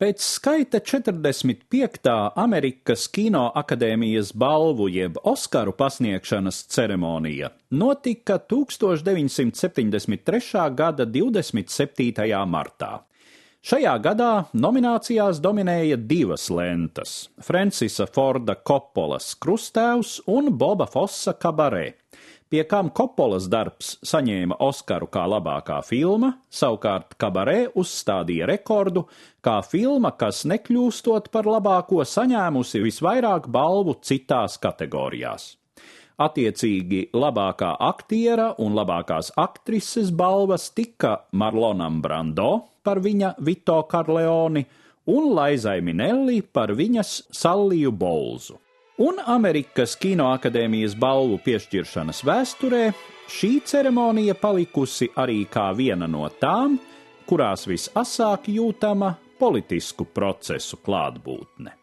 Pēc skaita 45. Amerikas Kino akadēmijas balvu jeb Oskaru pasniegšanas ceremonija notika 1973. gada 27. martā. Šajā gadā nominācijās dominēja divas lentas - Francisa Forda Koppolas Krustēvs un Boba Fossa Kabarē pie kam Kopolas darbs saņēma Oskaru kā labākā filma, savukārt Kabarē uzstādīja rekordu kā filma, kas nekļūstot par labāko saņēmusi visvairāk balvu citās kategorijās. Attiecīgi labākā aktiera un labākās aktrises balvas tika Marlonam Brando par viņa Vito Karleoni un Laizai Minelli par viņas Salliju Bolzu. Un Amerikas Kinoakadēmijas balvu piešķiršanas vēsturē šī ceremonija palikusi arī kā viena no tām, kurās visasāk jūtama politisku procesu klātbūtne.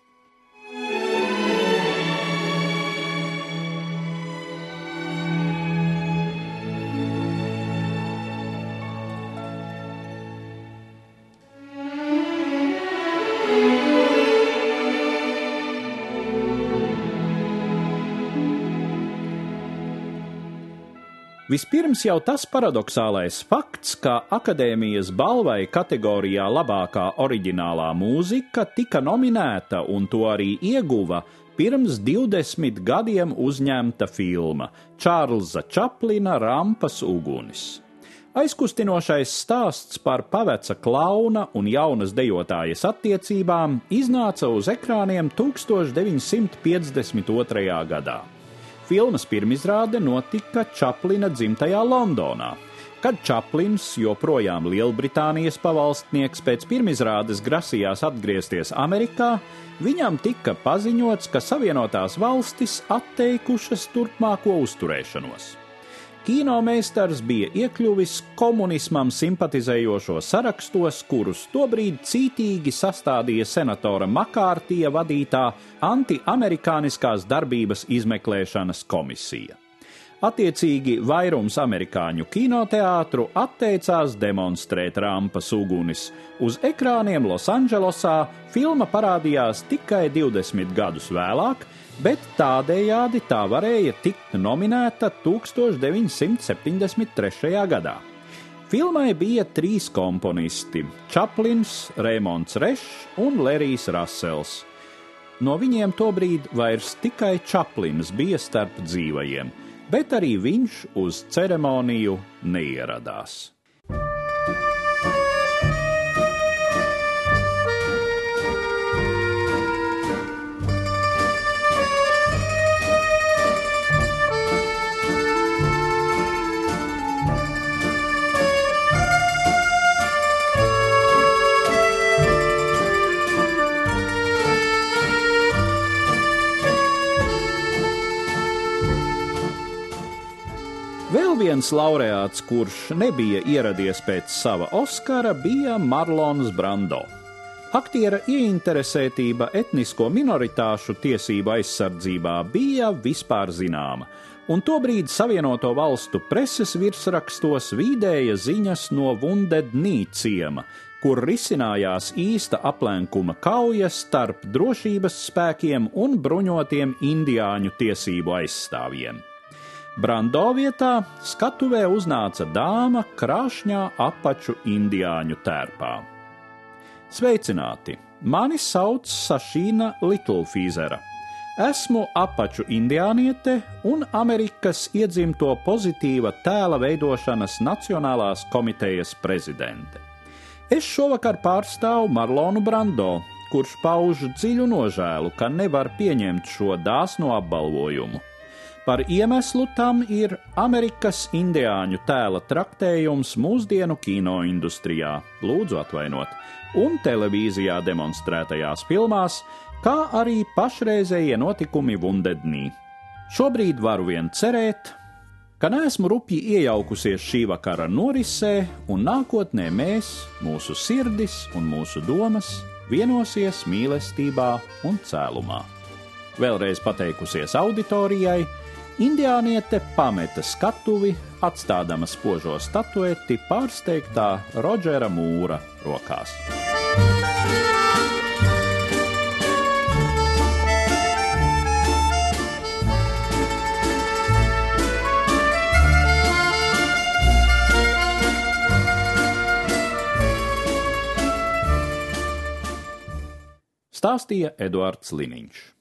Vispirms jau tas paradoxālais fakts, ka akadēmijas balvai kategorijā labākā oriģinālā mūzika tika nominēta un to arī ieguva pirms 20 gadiem uzņemta filma Čārlza Čaplina Rampas ugunis. Aizkustinošais stāsts par paveca klauna un jaunas dejotājas attiecībām iznāca uz ekrāniem 1952. gadā. Filmas pirmizrāde notika Čaplina dzimtajā Londonā. Kad Čaplins, joprojām Lielbritānijas pavalstnieks, pēc pirmizrādes grasījās atgriezties Amerikā, viņam tika paziņots, ka Savienotās valstis atteikušas turpmāko uzturēšanos. Kinomeistars bija iekļuvis komunismam simpatizējošo sarakstos, kurus tobrīd cītīgi sastādīja senatora Makārtija vadītā anti-amerikāniskās darbības izmeklēšanas komisija. Attiecīgi vairums amerikāņu kinoteātru atteicās demonstrēt rampas ugunis. Uz ekrāniem Losandželosā filma parādījās tikai 20 gadus vēlāk, bet tādējādi tā varēja tikt nominēta 1973. gadā. Filmai bija trīs komponisti - Čaplins, Rēmons Rešs un Lerijs Rasels. No viņiem tobrīd vairs tikai Čaplins bija starp dzīvajiem, bet arī viņš uz ceremoniju neieradās. Viens laureāts, kurš nebija ieradies pēc sava Oskara, bija Marlons Brando. Aktiera ieinteresētība etnisko minoritāšu tiesību aizsardzībā bija vispār zināma, un tobrīd Savienoto valstu preses virsrakstos vīdēja ziņas no Vundednī ciema, kur risinājās īsta aplenkuma kauja starp drošības spēkiem un bruņotiem indiāņu tiesību aizstāvjiem. Brando vietā skatuvē uznāca dāma krāšņā apaču indiāņu tērpā. Sveicināti! Mani sauc Sašīna Litlfīzera. Esmu apaču indiāniete un Amerikas iedzimto pozitīva tēla veidošanas Nacionālās komitejas prezidente. Es šovakar pārstāvu Marlonu Brando, kurš pauž dziļu nožēlu, ka nevar pieņemt šo dāsno apbalvojumu. Par iemeslu tam ir Amerikas indiāņu tēla traktējums mūsdienu kino industrijā, lūdzu atvainot, un televīzijā demonstrētajās filmās, kā arī pašreizējie notikumi Vundednī. Šobrīd varu vien cerēt, ka neesmu rupji iejaukusies šī vakara norisē, un nākotnē mēs, mūsu sirdis un mūsu domas vienosies mīlestībā un cēlumā. Vēlreiz pateikusies auditorijai, Indiāniete pameta skatuvi, atstādama spožo statueti pārsteigtā Rodžera Mūra rokās. Stāstīja Eduards Liniņš.